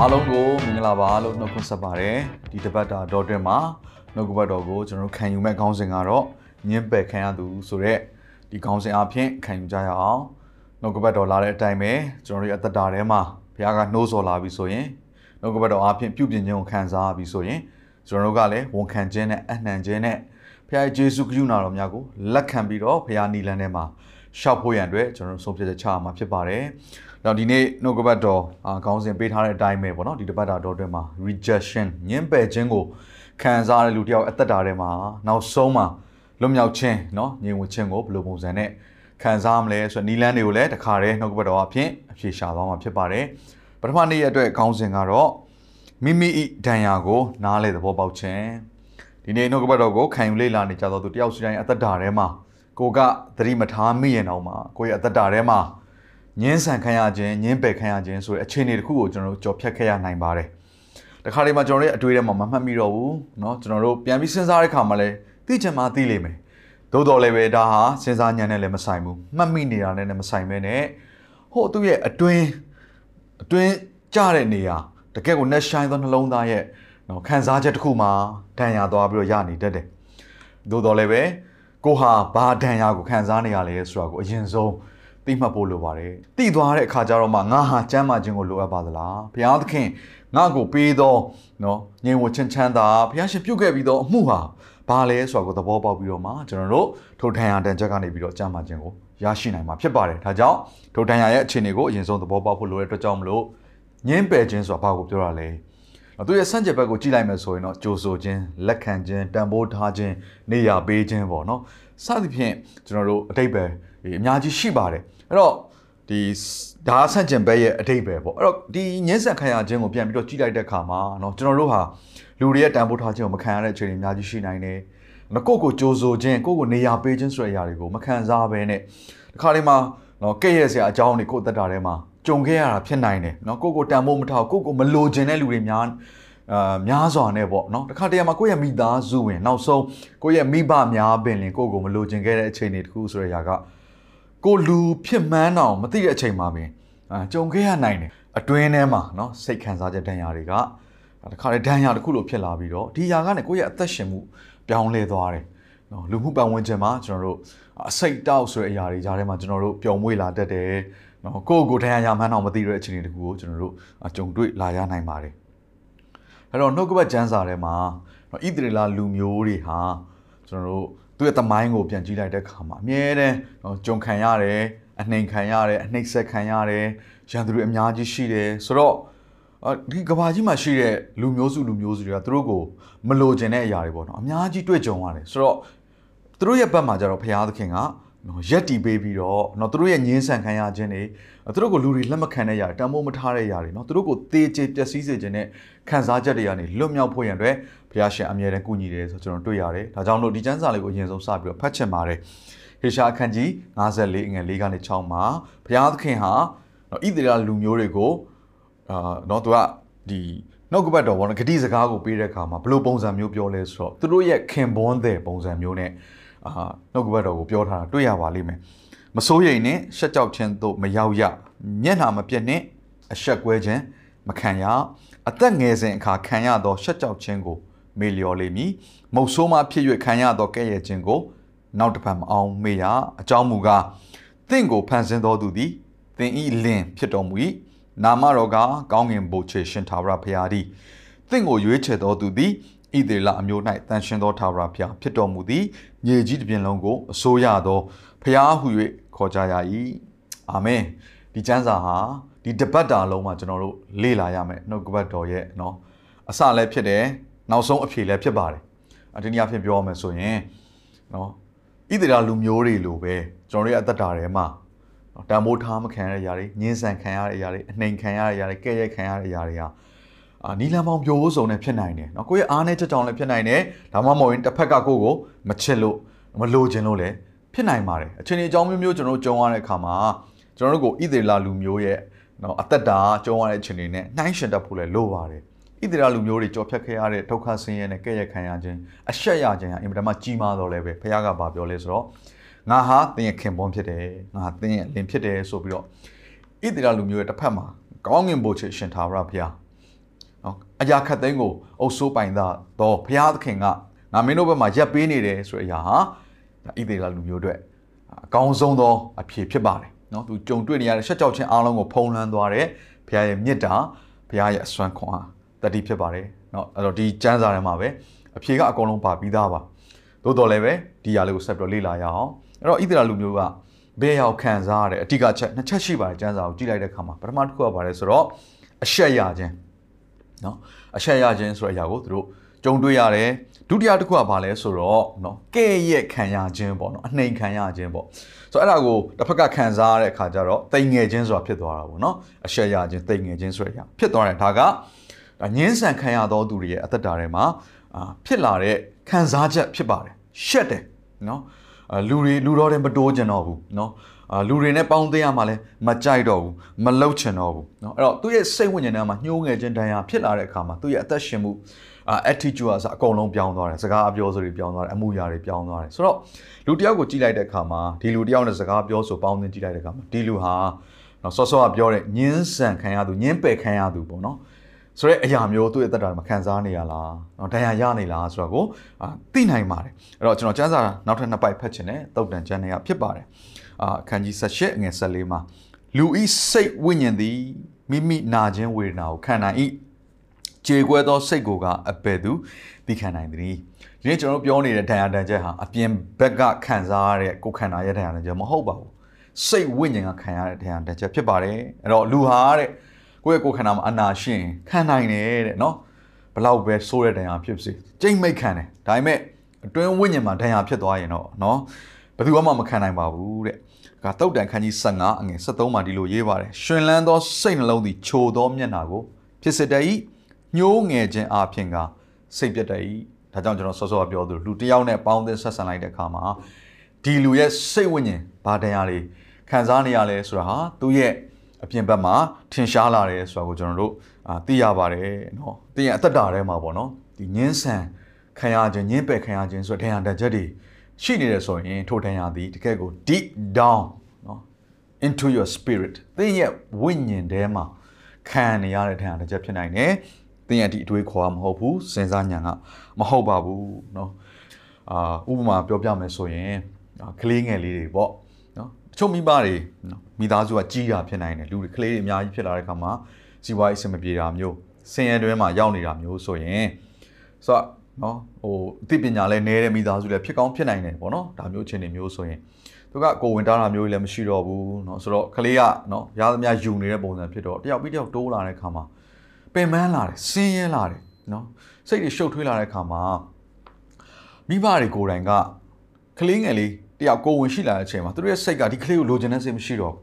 အားလုံးကိုမင်္ဂလာပါလို့နှုတ်ခွန်းဆက်ပါတယ်ဒီတပတ်တာဒေါ်တွင်မှာနှုတ်ကပတ်တော်ကိုကျွန်တော်တို့ခံယူမဲ့ခေါင်းစဉ်ကတော့ညင်းပယ်ခံရသူဆိုတဲ့ဒီခေါင်းစဉ်အဖြစ်ခံယူကြရအောင်နှုတ်ကပတ်တော်လာတဲ့အတိုင်းပဲကျွန်တော်တို့ရဲ့အသက်တာထဲမှာဘုရားကနှိုးဆော်လာပြီဆိုရင်နှုတ်ကပတ်တော်အဖြစ်ပြုပြင်ခြင်းကိုခံစားပြီဆိုရင်ကျွန်တော်တို့ကလည်းဝန်ခံခြင်းနဲ့အနှံခြင်းနဲ့ဘုရားရဲ့ယေရှုခရစ်နာတော်များကိုလက်ခံပြီးတော့ဘုရားနီလန်းထဲမှာရှောက်ဖို့ရန်အတွက်ကျွန်တော်တို့ဆုံးဖြတ်ချက်ချရမှာဖြစ်ပါတယ်။ တော့ဒီနေ့နှုတ်ကပတ်တော်အာခေါင်းစဉ်ပေးထားတဲ့အတိုင်းပဲပေါ့နော်ဒီတပတ်တာတော်အတွင်းမှာ rejection ညှင်းပယ်ခြင်းကိုခံစားရတဲ့လူတစ်ယောက်အသက်တာထဲမှာနောက်ဆုံးမှာလွတ်မြောက်ခြင်းเนาะညင်ဝခြင်းကိုဘယ်လိုပုံစံနဲ့ခံစားမလဲဆိုတော့နီလန်းတွေကိုလည်းတခါတည်းနှုတ်ကပတ်တော်အဖြစ်အဖြေရှာသွားမှာဖြစ်ပါတယ်။ပထမနေ့ရက်အတွက်ခေါင်းစဉ်ကတော့မိမိဤဒဏ်ရာကိုနားလေသဘောပေါက်ခြင်းဒီနေ့နှုတ်ကပတ်တော်ကိုခံယူလေ့လာနေကြသောသူတယောက်စီတိုင်းအသက်တာထဲမှာကိုကသတိမထားမိရင်တော့မှာကိုရဲ့အသက်တာထဲမှာ ညှင်းဆန်ခံရခြင်းညှင်းပယ်ခံရခြင်းဆိုတဲ့အခြေအနေတစ်ခုကိုကျွန်တော်တို့ကြော်ဖြတ်ခဲ့ရနိုင်ပါတယ်။တခါလေမှာကျွန်တော်တို့ရဲ့အတွေ့အထဲမှာမမှတ်မိတော့ဘူးเนาะကျွန်တော်တို့ပြန်ပြီးစဉ်းစားတဲ့အခါမှာလည်းသိချင်မှသိလိမ့်မယ်။သို့တော်လည်းပဲဒါဟာစဉ်းစားဉာဏ်နဲ့လည်းမဆိုင်ဘူး။မှတ်မိနေတာနဲ့လည်းမဆိုင်ပဲနဲ့ဟိုသူ့ရဲ့အတွင်းအတွင်းကြတဲ့နေရာတကယ့်ကို net shine သောနှလုံးသားရဲ့เนาะခံစားချက်တစ်ခုမှာဒဏ်ရာသွားပြီးတော့ရနေတတ်တယ်။သို့တော်လည်းပဲကိုဟာဘာဒဏ်ရာကိုခံစားနေရလဲဆိုတာကိုအရင်ဆုံး သိမှတ်ဖို့လိုပါတယ်။သိသွားတဲ့အခါကျတော့မှငါဟာကျမ်းမာခြင်းကိုလိုအပ်ပါသလား။ဘုရားသခင်ငါ့ကိုပေးသောနော်ငြိမ်ဝှချမ်းချမ်းသာဘုရားရှင်ပြုတ်ခဲ့ပြီးသောအမှုဟာဘာလဲဆိုတာကိုသဘောပေါက်ပြီးတော့မှကျွန်တော်တို့ထိုထံရတန်ချက်ကနေပြီးတော့ကျမ်းမာခြင်းကိုရရှိနိုင်မှာဖြစ်ပါတယ်။ဒါကြောင့်ထိုထံရရဲ့အခြေအနေကိုအရင်ဆုံးသဘောပေါက်ဖို့လိုတဲ့အတွက်ကြောင့်မလို့ညင်းပယ်ခြင်းဆိုတာဘာကိုပြောတာလဲ။သူရဲ့စန့်ကျက်ဘက်ကိုကြည့်လိုက်မယ်ဆိုရင်တော့ကြိုဆိုခြင်းလက်ခံခြင်းတန်ဖိုးထားခြင်းနေရာပေးခြင်းပေါ့နော်။စသဖြင့်ကျွန်တော်တို့အတိတ်ပဲအများကြီးရှိပါတယ်။ အဲ့တော့ဒီဒါဆန့်ကျင်ဘက်ရဲ့အတိတ်ပဲပေါ့အဲ့တော့ဒီညှင်းဆန်ခံရခြင်းကိုပြန်ပြီးတော့ကြည့်လိုက်တဲ့အခါမှာเนาะကျွန်တော်တို့ဟာလူတွေရဲ့တန်ဖိုးထားခြင်းကိုမခံရတဲ့အခြေအနေအများကြီးရှိနိုင်တယ်။နော်ကိုယ့်ကိုကြိုးဆိုခြင်းကိုယ့်ကိုနေရာပေးခြင်းဆိုတဲ့အရာတွေကိုမခံစားဘဲနဲ့ဒီခါလေးမှာနော်ကဲ့ရဲ့စရာအကြောင်းတွေကိုယ့်တက်တာထဲမှာကြုံခဲ့ရတာဖြစ်နိုင်တယ်နော်ကိုယ့်ကိုတန်ဖိုးမထားကိုယ့်ကိုမလိုချင်တဲ့လူတွေများအာများစွာနဲ့ပေါ့နော်တခါတည်းမှာကိုယ့်ရဲ့မိသားစုဝင်နောက်ဆုံးကိုယ့်ရဲ့မိဘများပင်လင်ကိုယ့်ကိုမလိုချင်ခဲ့တဲ့အခြေအနေတခုဆိုတဲ့အရာက ကိုလူဖြစ်မှန်းတော့မသိတဲ့အချိန်မှာပင်အာကြုံခဲ့ရနိုင်တယ်အတွင်းထဲမှာเนาะစိတ်ခံစားချက်ဒဏ်ရာတွေကတခါလေဒဏ်ရာတစ်ခုလိုဖြစ်လာပြီးတော့ဒီຢာကနေကိုယ့်ရဲ့အသက်ရှင်မှုပြောင်းလဲသွားတယ်เนาะလူမှုပတ်ဝန်းကျင်မှာကျွန်တော်တို့အစိတ်တောက်ဆိုတဲ့အရာတွေကြားထဲမှာကျွန်တော်တို့ပျော်မွေ့လာတတ်တယ်เนาะကိုယ့်ကိုယ်ဒဏ်ရာရမှန်းတော့မသိတဲ့အခြေအနေတခုကိုကျွန်တော်တို့ကြုံတွေ့လာရနိုင်ပါတယ်အဲ့တော့နှုတ်ကပတ်ကျမ်းစာထဲမှာဣသရေလလူမျိုးတွေဟာကျွန်တော်တို့ သူ့ရဲ့တမိုင်းကိုပြန်ကြည့်လိုက်တဲ့အခါမှာအမြဲတမ်းကြုံခံရတယ်အနှိမ်ခံရတယ်အနှိမ့်ဆက်ခံရတယ်ရန်သူတွေအများကြီးရှိတယ်ဆိုတော့ဒီကဘာကြီးမှာရှိတဲ့လူမျိုးစုလူမျိုးစုတွေကသူတို့ကိုမလိုချင်တဲ့အရာတွေပေါ့နော်အများကြီးတွေ့ကြုံရတယ်ဆိုတော့သူတို့ရဲ့ဘက်မှာကျတော့ဘုရားသခင်က နော်ရက်တီပေးပြီးတော့နော်သူတို့ရဲ့ညင်းဆန်ခံရခြင်းတွေသူတို့ကိုလူတွေလက်မခံတဲ့ຢာတန်ဖိုးမထားတဲ့ຢာတွေနော်သူတို့ကိုသေချေပျက်စီးစေခြင်းနဲ့ခံစားချက်တွေကနေလွတ်မြောက်ဖို့ရန်အတွက်ဘုရားရှင်အမြဲတမ်းကူညီတယ်ဆိုကျွန်တော်တွေ့ရတယ်ဒါကြောင့်လို့ဒီကျမ်းစာလေးကိုအရင်ဆုံးစပြီးတော့ဖတ်ချင်ပါတယ်ဟေရှာအခန်းကြီး54ငွေ4ကနေ6မှာဘုရားသခင်ဟာနော်ဣသရေလလူမျိုးတွေကိုအာနော်သူကဒီနှုတ်ကပတ်တော်ဘောနော်ဂတိစကားကိုပေးတဲ့အခါမှာဘယ်လိုပုံစံမျိုးပြောလဲဆိုတော့သူတို့ရဲ့ခင်ပွန်းတဲ့ပုံစံမျိုးနဲ့ အာနှုတ်ကပတ်တော်ကိုပြောထားတာတွေ့ရပါလိမ့်မယ်မစိုးရိမ်နဲ့ရှက်ကြောက်ခြင်းတို့မရောက်ရမျက်နှာမပြတ်နဲ့အဆက်ကွဲခြင်းမခံရအသက်ငယ်စဉ်အခါခံရသောရှက်ကြောက်ခြင်းကိုမေလျော်လိမ့်မည်မုတ်ဆိုးမှဖြစ်၍ခံရသောကဲ့ရဲ့ခြင်းကိုနောက်တစ်ဖက်မအောင်မေ့ရအကြောင်းမူကားသင်ကိုဖန်ဆင်းတော်သူသည်သင်ဤလင်ဖြစ်တော်မူ၏နာမတော်ကကောင်းငင်ဘိုချေရှင်သာဝရဖရာသည်သင်ကိုရွေးချယ်တော်သူသည် ဣသေလအမျိုး၌တန်ရှင်သောသာဝရဖရာဖြစ်တော်မူသည်မြေကြီးတစ်ပြင်လုံးကိုအစိုးရသောဖရာဟု၍ခေါ်ကြရ၏အာမင်ဒီကျမ်းစာဟာဒီတပတ်တာလုံးမှာကျွန်တော်တို့လေ့လာရမယ်နှုတ်ကပတ်တော်ရဲ့เนาะအစလည်းဖြစ်တယ်နောက်ဆုံးအဖြေလည်းဖြစ်ပါတယ်အတင်းအဖြစ်ပြောရမယ်ဆိုရင်เนาะဣသရေလလူမျိုးတွေလိုပဲကျွန်တော်တို့ရဲ့အသက်တာထဲမှာ တန်ဖိုးထားမခံရတဲ့အရာတွေညှင်းဆန်ခံရတဲ့အရာတွေအနှိမ်ခံရတဲ့အရာတွေကဲ့ရဲ့ခံရတဲ့အရာတွေဟာအာ နီလန်ပေါင်းပြိုးစုံနဲ့ဖြစ်နိုင်တယ်เนาะကိုယ့်ရဲ့အားနဲ့ချက်ကြောင့်လည်းဖြစ်နိုင်တယ်ဒါမှမဟုတ်ရင်တစ်ဖက်ကကိုယ့်ကိုမချစ်လို့မလိုချင်လို့လည်းဖြစ်နိုင်ပါတယ်အချိန်အကြောင်းမျိုးမျိုးကျွန်တော်တို့ကြုံရတဲ့အခါမှာကျွန်တော်တို့ကိုဣသေလလူမျိုးရဲ့เนาะအသက်တာကြုံရတဲ့အချိန်တွေနဲ့နှိုင်းယှဉ်တတ်ဖို့လည်းလိုပါတယ်ဣသရေလလူမျိုးတွေကြော်ဖြတ်ခဲ့ရတဲ့ဒုက္ခဆင်းရဲနဲ့ကဲ့ရဲ့ခံရခြင်းအရှက်ရခြင်းဟာအင်မတန်မှကြီးမားတော့လည်းပဲဘုရားကပြောလဲဆိုတော့ငါဟာသင်ရဲ့ခင်ပွန်းဖြစ်တယ်ငါသင်ရဲ့လင်ဖြစ်တယ်ဆိုပြီးတော့ဣသရေလလူမျိုးရဲ့တစ်ဖက်မှာကောင်းငင်ဘို့ချရှင်ထာဝရဘုရား နော်အရာခတ်သိမ်းကိုအုပ်စိုးပိုင်သားတော့ဘုရားသခင်ကငါမင်းတို့ဘက်မှာရက်ပေးနေတယ်ဆိုတဲ့အရာဟာဣသေလလူမျိုးတွေအကောင်းဆုံးသောအဖြစ်ဖြစ်ပါတယ်နော်သူကြုံတွေ့နေရတဲ့ရှက်ကြောက်ခြင်းအလုံးကိုဖုံးလွှမ်းသွားတယ်ဘုရားရဲ့မြစ်တာဘုရားရဲ့အစွမ်းခွန်အားတတိဖြစ်ပါတယ်နော်အဲ့တော့ဒီစံစာထဲမှာပဲအဖြေကအကုန်လုံးပါပြီးသားပါသို့တော်လည်းပဲဒီရာလေးကိုဆက်ပြီးတော့လေ့လာရအောင်အဲ့တော့ဣသရေလလူမျိုးကဘယ်ရောက်ခံစားရတဲ့အတိအကချက်နှစ်ချက်ရှိပါတယ်စံစာကိုကြည့်လိုက်တဲ့အခါမှာပထမတစ်ခုကပါတယ်ဆိုတော့အရှက်ရခြင်း နော်အချက်ရခြင်းဆိုတဲ့အရာကိုသူတို့ကြုံတွေ့ရတယ်ဒုတိယတစ်ခုကဘာလဲဆိုတော့နော်ကဲ့ရဲ့ခံရခြင်းပေါ့နော်အနှိမ်ခံရခြင်းပေါ့ဆိုတော့အဲ့ဒါကိုတစ်ဖက်ကခံစားရတဲ့အခါကျတော့တိမ်ငယ်ခြင်းဆိုတာဖြစ်သွားတာပေါ့နော်အချက်ရခြင်းတိမ်ငယ်ခြင်းဆိုတဲ့အရာဖြစ်သွားတယ်ဒါကငင်းဆန်ခံရသောသူတွေရဲ့အသက်တာထဲမှာဖြစ်လာတဲ့ခံစားချက်ဖြစ်ပါတယ်ရှက်တယ်နော် လူတွေလူတော်တွေမတိုးကြတော့ဘူးနော်အာလူတွေနဲ့ပေါင်းသိရမှလည်းမကြိုက်တော့ဘူးမလှုပ်ချင်တော့ဘူးနော်အဲ့တော့သူ့ရဲ့စိတ်ဝိညာဉ်ထဲမှာညှိုးငယ်ခြင်းတန်ရာဖြစ်လာတဲ့အခါမှာသူ့ရဲ့အသက်ရှင်မှုအာ attitude အစအကုန်လုံးပြောင်းသွားတယ်စကားအပြောဆိုတွေပြောင်းသွားတယ်အမှုရာတွေပြောင်းသွားတယ်ဆိုတော့လူတယောက်ကိုကြည့်လိုက်တဲ့အခါမှာဒီလူတယောက်နဲ့စကားပြောဆိုပေါင်းသင်းကြည့်လိုက်တဲ့အခါမှာဒီလူဟာနော်စောစောကပြောတဲ့ညင်းဆန်ခံရသူညင်းပယ်ခံရသူပေါ့နော် ဆိုတော့အရာမျိုးသူ့ရဲ့တက်တာမခံစားနေရလားနော်တရားရနေလားဆိုတော့ကိုသိနိုင်ပါတယ်အဲ့တော့ကျွန်တော်စမ်းစာနောက်ထပ်နှစ်ပိုက်ဖတ်ချင်တယ်တုတ်တန်ချန်နယ်ကဖြစ်ပါတယ်အာအခန်းကြီး78ငွေ14မှာလူဤစိတ်ဝိညာဉ်သည်မိမိနာခြင်းဝေဒနာကိုခံနိုင်ဤခြေခွဲသောစိတ်ကိုကအဘယ်သူသိခံနိုင်သနည်းဒီနေ့ကျွန်တော်ပြောနေတဲ့ဒဏ်ရာဒဏ်ချက်ဟာအပြင်ဘက်ကခံစားရတဲ့ကိုယ်ခန္ဓာရဲ့ဒဏ်ရာဒဏ်ချက်မဟုတ်ပါဘူးစိတ်ဝိညာဉ်ကခံရတဲ့ဒဏ်ရာဒဏ်ချက်ဖြစ်ပါတယ်အဲ့တော့လူဟာတဲ့ ကိုယ့်ရဲ့ကိုယ်ခန္ဓာမှာအနာရှင်ခံနိုင်တယ်တဲ့နော်ဘလောက်ပဲဆိုးတဲ့ဒဏ်ရာဖြစ်စေကြိတ်မိတ်ခံတယ်ဒါပေမဲ့အတွင်းဝိညာဉ်မှာဒဏ်ရာဖြစ်သွားရင်တော့နော်ဘယ်သူမှမခံနိုင်ပါဘူးတဲ့ကတုတ်တန်ခန်းကြီး15အငယ်73မှာဒီလိုရေးပါတယ်ရှင်လန်းသောစိတ်နှလုံးသည်ချိုသောမျက်နာကိုဖြစ်စေတတ်၏ညှိုးငယ်ခြင်းအပြင်ကစိတ်ပြတ်တတ်၏ဒါကြောင့်ကျွန်တော်စောစောကပြောသလိုလူတစ်ယောက်နဲ့ပေါင်းသင်းဆက်ဆံလိုက်တဲ့အခါမှာဒီလူရဲ့စိတ်ဝိညာဉ်ဘာတရားတွေခံစားနေရလဲဆိုတာဟာသူ့ရဲ့ အပြင်ဘက်မှာထင်ရှားလာတယ်ဆိုတာကိုကျွန်တော်တို့အာသိရပါတယ်เนาะသိရင်အသက်တာထဲမှာပေါ့နော်ဒီညင်းဆန်ခံရခြင်းညင်းပယ်ခံရခြင်းဆိုတဲ့ဒဏ်ရာတချက်တွေရှိနေတယ်ဆိုရင်ထိုဒဏ်ရာသည်တကယ်ကို deep down เนาะ into your spirit သင်ရဲ့ဝိညာဉ်ထဲမှာခံနေရတဲ့ဒဏ်ရာတချက်ဖြစ်နိုင်တယ်သင်ရဲ့ဒီအတွေးခေါ်မဟုတ်ဘူးစဉ်းစားဉာဏ်ကမဟုတ်ပါဘူးเนาะအာဥပမာပြောပြမယ်ဆိုရင်ကလေးငယ်လေးတွေပေါ့ နော်တချို့မိဘတွေနော်မိသားစုကကြီးတာဖြစ်နိုင်တယ်လူတွေကလေးတွေအများကြီးဖြစ်လာတဲ့အခါမှာစီးပွားရေးအဆင်မပြေတာမျိုးဆင်းရဲတွင်းမှာရောက်နေတာမျိုးဆိုရင်ဆိုတော့နော်ဟိုအသိပညာလည်းနည်းတဲ့မိသားစုလည်းဖြစ်ကောင်းဖြစ်နိုင်တယ်ပေါ့နော်ဒါမျိုးအခြေအနေမျိုးဆိုရင်သူကကိုဝင်တားတာမျိုးလည်းမရှိတော့ဘူးเนาะဆိုတော့ကလေးကเนาะရသမျှယူနေတဲ့ပုံစံဖြစ်တော့တယောက်ပြီးတယောက်တိုးလာတဲ့အခါမှာပင်ပန်းလာတယ်ဆင်းရဲလာတယ်เนาะစိတ်တွေရှုပ်ထွေးလာတဲ့အခါမှာမိဘတွေကိုယ်တိုင်ကကလေးငယ်လေး တယောက်ကိုဝင်ရှိလာတဲ့အချိန်မှာသူတို့ရဲ့စိတ်ကဒီကလေးကိုလိုချင်တဲ့စိတ်မရှိတော့ဘူး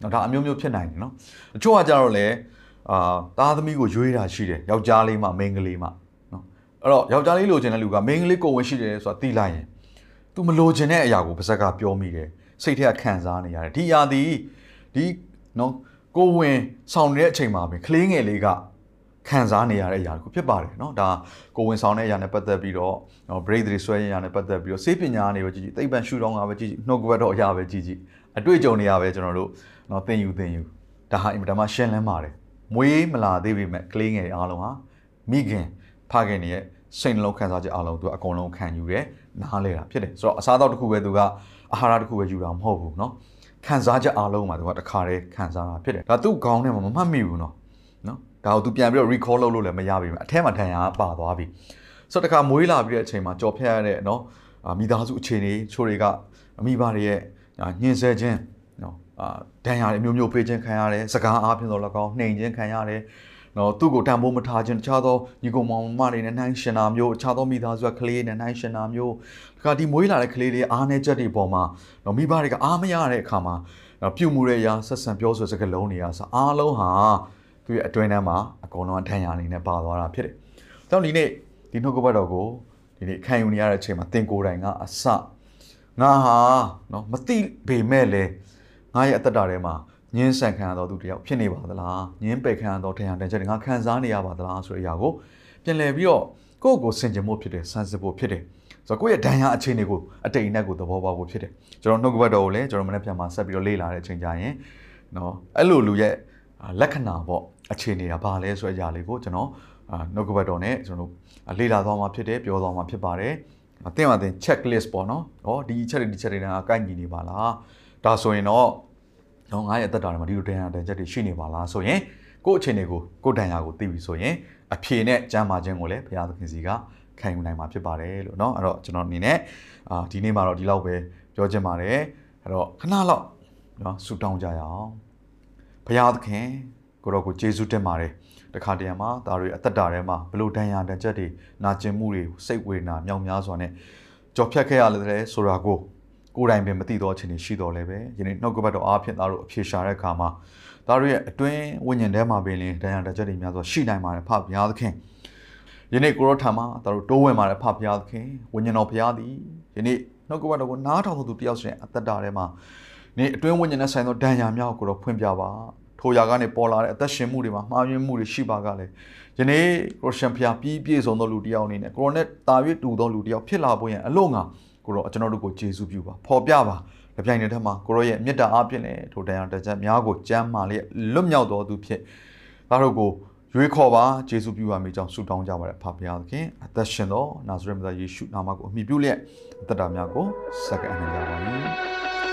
။နော်ဒါအမျိုးမျိုးဖြစ်နိုင်တယ်နော်။အချို့ကကြတော့လေအာသားသမီးကိုရွေးတာရှိတယ်ယောက်ျားလေးမှမိန်းကလေးမှနော်။အဲ့တော့ယောက်ျားလေးလိုချင်တဲ့လူကမိန်းကလေးကိုဝင်ရှိတယ်ဆိုတာသိလိုက်ရင် तू မလိုချင်တဲ့အရာကိုပါဇက်ကပြောမိတယ်။စိတ်ထဲကခံစားနေရတယ်။ဒီအရာဒီဒီနော်ကိုဝင်ဆောင်နေတဲ့အချိန်မှာပဲကလေးငယ်လေးက ခံစားနေရတဲ့အရာတခုဖြစ်ပါတယ်เนาะဒါကိုဝင်ဆောင်တဲ့အရာနဲ့ပတ်သက်ပြီးတော့เนาะ break တွေဆွဲရတဲ့အရာနဲ့ပတ်သက်ပြီးတော့စေပညာနေပဲကြည့်ကြည့်သိပ္ပံရှုထောင့်ကပဲကြည့်ကြည့်နှုတ်ကပတ်တော်အရာပဲကြည့်ကြည့်အတွေ့အကြုံတွေရပဲကျွန်တော်တို့เนาะသင်ယူသင်ယူဒါဟာအင်မတန်မှရှင်းလင်းပါတယ်မွေးမလာသေးပေမဲ့ကလေးငယ်တွေအားလုံးဟာမိခင်ဖခင်တွေရဲ့စိတ်နှလုံးခံစားချက်အားလုံးသူအကုန်လုံးခံယူတယ်နားလဲတာဖြစ်တယ်ဆိုတော့အစားအသောက်တစ်ခုပဲသူကအာဟာရတစ်ခုပဲယူတာမဟုတ်ဘူးเนาะခံစားချက်အားလုံးမှာသူကတစ်ခါတည်းခံစားတာဖြစ်တယ်ဒါသူ့ခေါင်းထဲမှာမမှတ်မိဘူးเนาะနော် ဒါကိုသူပြန်ပြီးတော့ recall လုပ်လို့လည်းမရပြီအထက်မှာထန်ရပါသွားပြီဆိုတော့တခါမွေးလာပြီးတဲ့အချိန်မှာကြော်ဖြတ်ရတဲ့နော်အာမိသားစုအခြေအနေချိုးတွေကအမိဘတွေရဲ့ညှင်းဆဲခြင်းနော်အာဒဏ်ရာတွေမျိုးမျိုးပေးခြင်းခံရတယ်စကားအားဖြင့်တော့လည်းကောင်းနှိမ်ခြင်းခံရတယ်နော်သူ့ကိုတန်ဖိုးမထားခြင်းတခြားသောညီကောင်မောင်မတွေနဲ့နှိုင်းရှင်တာမျိုးအခြားသောမိသားစုကကလေးနဲ့နှိုင်းရှင်တာမျိုးတခါဒီမွေးလာတဲ့ကလေးတွေအားနေချက်တွေပေါ်မှာနော်မိဘတွေကအားမရတဲ့အခါမှာနော်ပြုမှုတဲ့အရာဆက်ဆံပြောဆိုစကားလုံးတွေကဆိုအားလုံးဟာ သူ့ရဲ့အတွင်းထဲမှာအကုန်လုံးအထံရအနေနဲ့ပါသွားတာဖြစ်တယ်။ကြောင့်ဒီနေ့ဒီနှုတ်ကပတ်တော်ကိုဒီနေ့ခံယူနေရတဲ့အချိန်မှာသင်ကိုယ်တိုင်ကအစငါဟာနော်မသိပေမဲ့လေငါရဲ့အသက်တာထဲမှာညှင်းဆန်ခံရတော်သူတယောက်ဖြစ်နေပါသလားညှင်းပယ်ခံရတော်ထင်ရတဲ့ချက်တွေငါခံစားနေရပါသလားဆိုတဲ့အရာကိုပြန်လည်ပြီးတော့ကိုယ့်ကိုယ်ဆင်ခြင်မှုဖြစ်တယ်ဆန်းစစ်ဖို့ဖြစ်တယ်ဆိုတော့ကိုယ့်ရဲ့ဒဏ်ရာအခြေအနေကိုအတိတ်အနက်ကိုသဘောပေါက်ဖို့ဖြစ်တယ်ကျွန်တော်နှုတ်ကပတ်တော်ကိုလည်းကျွန်တော်မနေ့ပြန်မှာဆက်ပြီးတော့လေ့လာတဲ့အချိန်ကြရင်နော်အဲ့လိုလူရဲ့ လက္ခဏာပေါ့အခြေအနေကဘာလဲဆိုတဲ့အရာလေးကိုကျွန်တော်နှုတ်ကပတ်တော်နဲ့ကျွန်တော်လေ့လာသွားမှာဖြစ်တယ်ပြောသွားမှာဖြစ်ပါတယ်အသင်အသင် checklist ပေါ့နော်။ဟောဒီချက်တွေဒီချက်တွေကကိုက်ညီနေပါလား။ဒါဆိုရင်တော့တော့ငါရဲ့အသက်တာတွေမှာဒီလိုတန်ရာတန်ချက်တွေရှိနေပါလားဆိုရင်ကိုယ့်အခြေအနေကိုကိုယ့်တန်ရာကိုသိပြီဆိုရင်အဖြေနဲ့ကြမ်းမာခြင်းကိုလည်းဘုရားသခင်စီကခံယူနိုင်မှာဖြစ်ပါတယ်လို့เนาะအဲ့တော့ကျွန်တော်အနေနဲ့အာဒီနေ့မှာတော့ဒီလောက်ပဲပြောချင်ပါတယ်အဲ့တော့ခဏလောက်เนาะဆူတောင်းကြရအောင် ဘုရားသခင်ကိုတော့ကိုယေရှုတင်ပါတယ်တခါတရံမှာဒါတွေအသက်တာထဲမှာဘလို့တန်ရာတန်ချက်တွေနာကျင်မှုတွေစိတ်ဝေဒနာမြောက်များစွာနဲ့ကြော်ဖြတ်ခဲ့ရလေဆိုတာကိုကိုယ်တိုင်ပင်မသိတော့ခြင်းတွေရှိတော်လဲပဲယနေ့နှုတ်ကပတ်တော်အားဖြင့်သားတို့အဖြေရှာတဲ့အခါမှာသားတို့ရဲ့အတွင်းဝိညာဉ်ထဲမှာပင်လင်တရားတစ်ချက်တွေများစွာရှိနိုင်ပါတယ်ဖဘုရားသခင်ယနေ့ကိုရောထံမှာသားတို့တိုးဝင်ပါတယ်ဖဘုရားသခင်ဝိညာဉ်တော်ဘုရားသည်ယနေ့နှုတ်ကပတ်တော်ကိုနားထောင်သူတယောက်ဆိုရင်အသက်တာထဲမှာ နေ့အတွင်းဝိညာဉ်နဲ့ဆိုင်သောဒဏ်ရာများကိုတော့ဖွင့်ပြပါထိုရာကနေပေါ်လာတဲ့အသက်ရှင်မှုတွေမှာမှားယွင်းမှုတွေရှိပါကလည်းယနေ့ကိုရရှင်ဖျားပြီးပြည့်စုံသောလူတစ်ယောက်အနေနဲ့ကိုရိုနဲ့တာ၍တူသောလူတစ်ယောက်ဖြစ်လာဖို့ရန်အလို့ငါကိုရောကျွန်တော်တို့ကိုကျေးဇူးပြုပါဖော်ပြပါတပြိုင်တည်းထက်မှာကိုရောရဲ့မေတ္တာအားဖြင့်လည်းထိုတရားတစ်ချက်များကိုကြမ်းမာလျက်လွတ်မြောက်တော်သူဖြစ်ဒါတို့ကိုရွေးခေါ်ပါကျေးဇူးပြုပါမိကြောင်းဆုတောင်းကြပါရဖခင်ဘုရားသခင်အသက်ရှင်သောနာဇရက်မြတ်ယေရှုနာမကိုအမိပြုလျက်အသက်တာများကိုစက္ကန့်အနှံကြပါ၏